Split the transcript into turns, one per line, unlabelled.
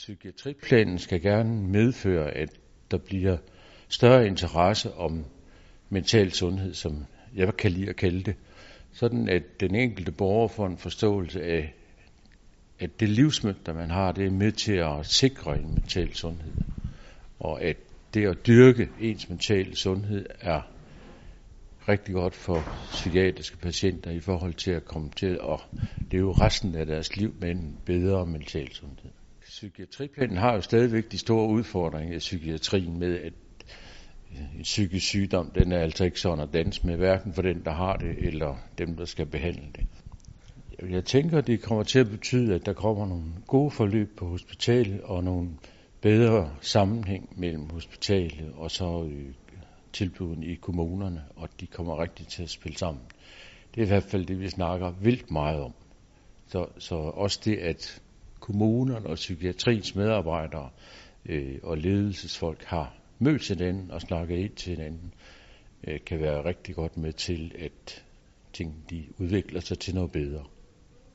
Psykiatriplanen skal gerne medføre, at der bliver større interesse om mental sundhed, som jeg kan lide at kalde det. Sådan at den enkelte borger får en forståelse af, at det livsmønster, man har, det er med til at sikre en mental sundhed. Og at det at dyrke ens mentale sundhed er rigtig godt for psykiatriske patienter i forhold til at komme til at leve resten af deres liv med en bedre mental sundhed. Psykiatriplanen har jo stadigvæk de store udfordringer i psykiatrien med, at øh, en psykisk sygdom, den er altså ikke sådan at danse med, hverken for den, der har det, eller dem, der skal behandle det. Jeg tænker, det kommer til at betyde, at der kommer nogle gode forløb på hospitalet, og nogle bedre sammenhæng mellem hospitalet og så øh, tilbudene i kommunerne, og de kommer rigtig til at spille sammen. Det er i hvert fald det, vi snakker vildt meget om. Så, så også det, at kommunerne og psykiatriens medarbejdere øh, og ledelsesfolk har mødt hinanden og snakket ind til hinanden, øh, kan være rigtig godt med til, at ting de udvikler sig til noget bedre.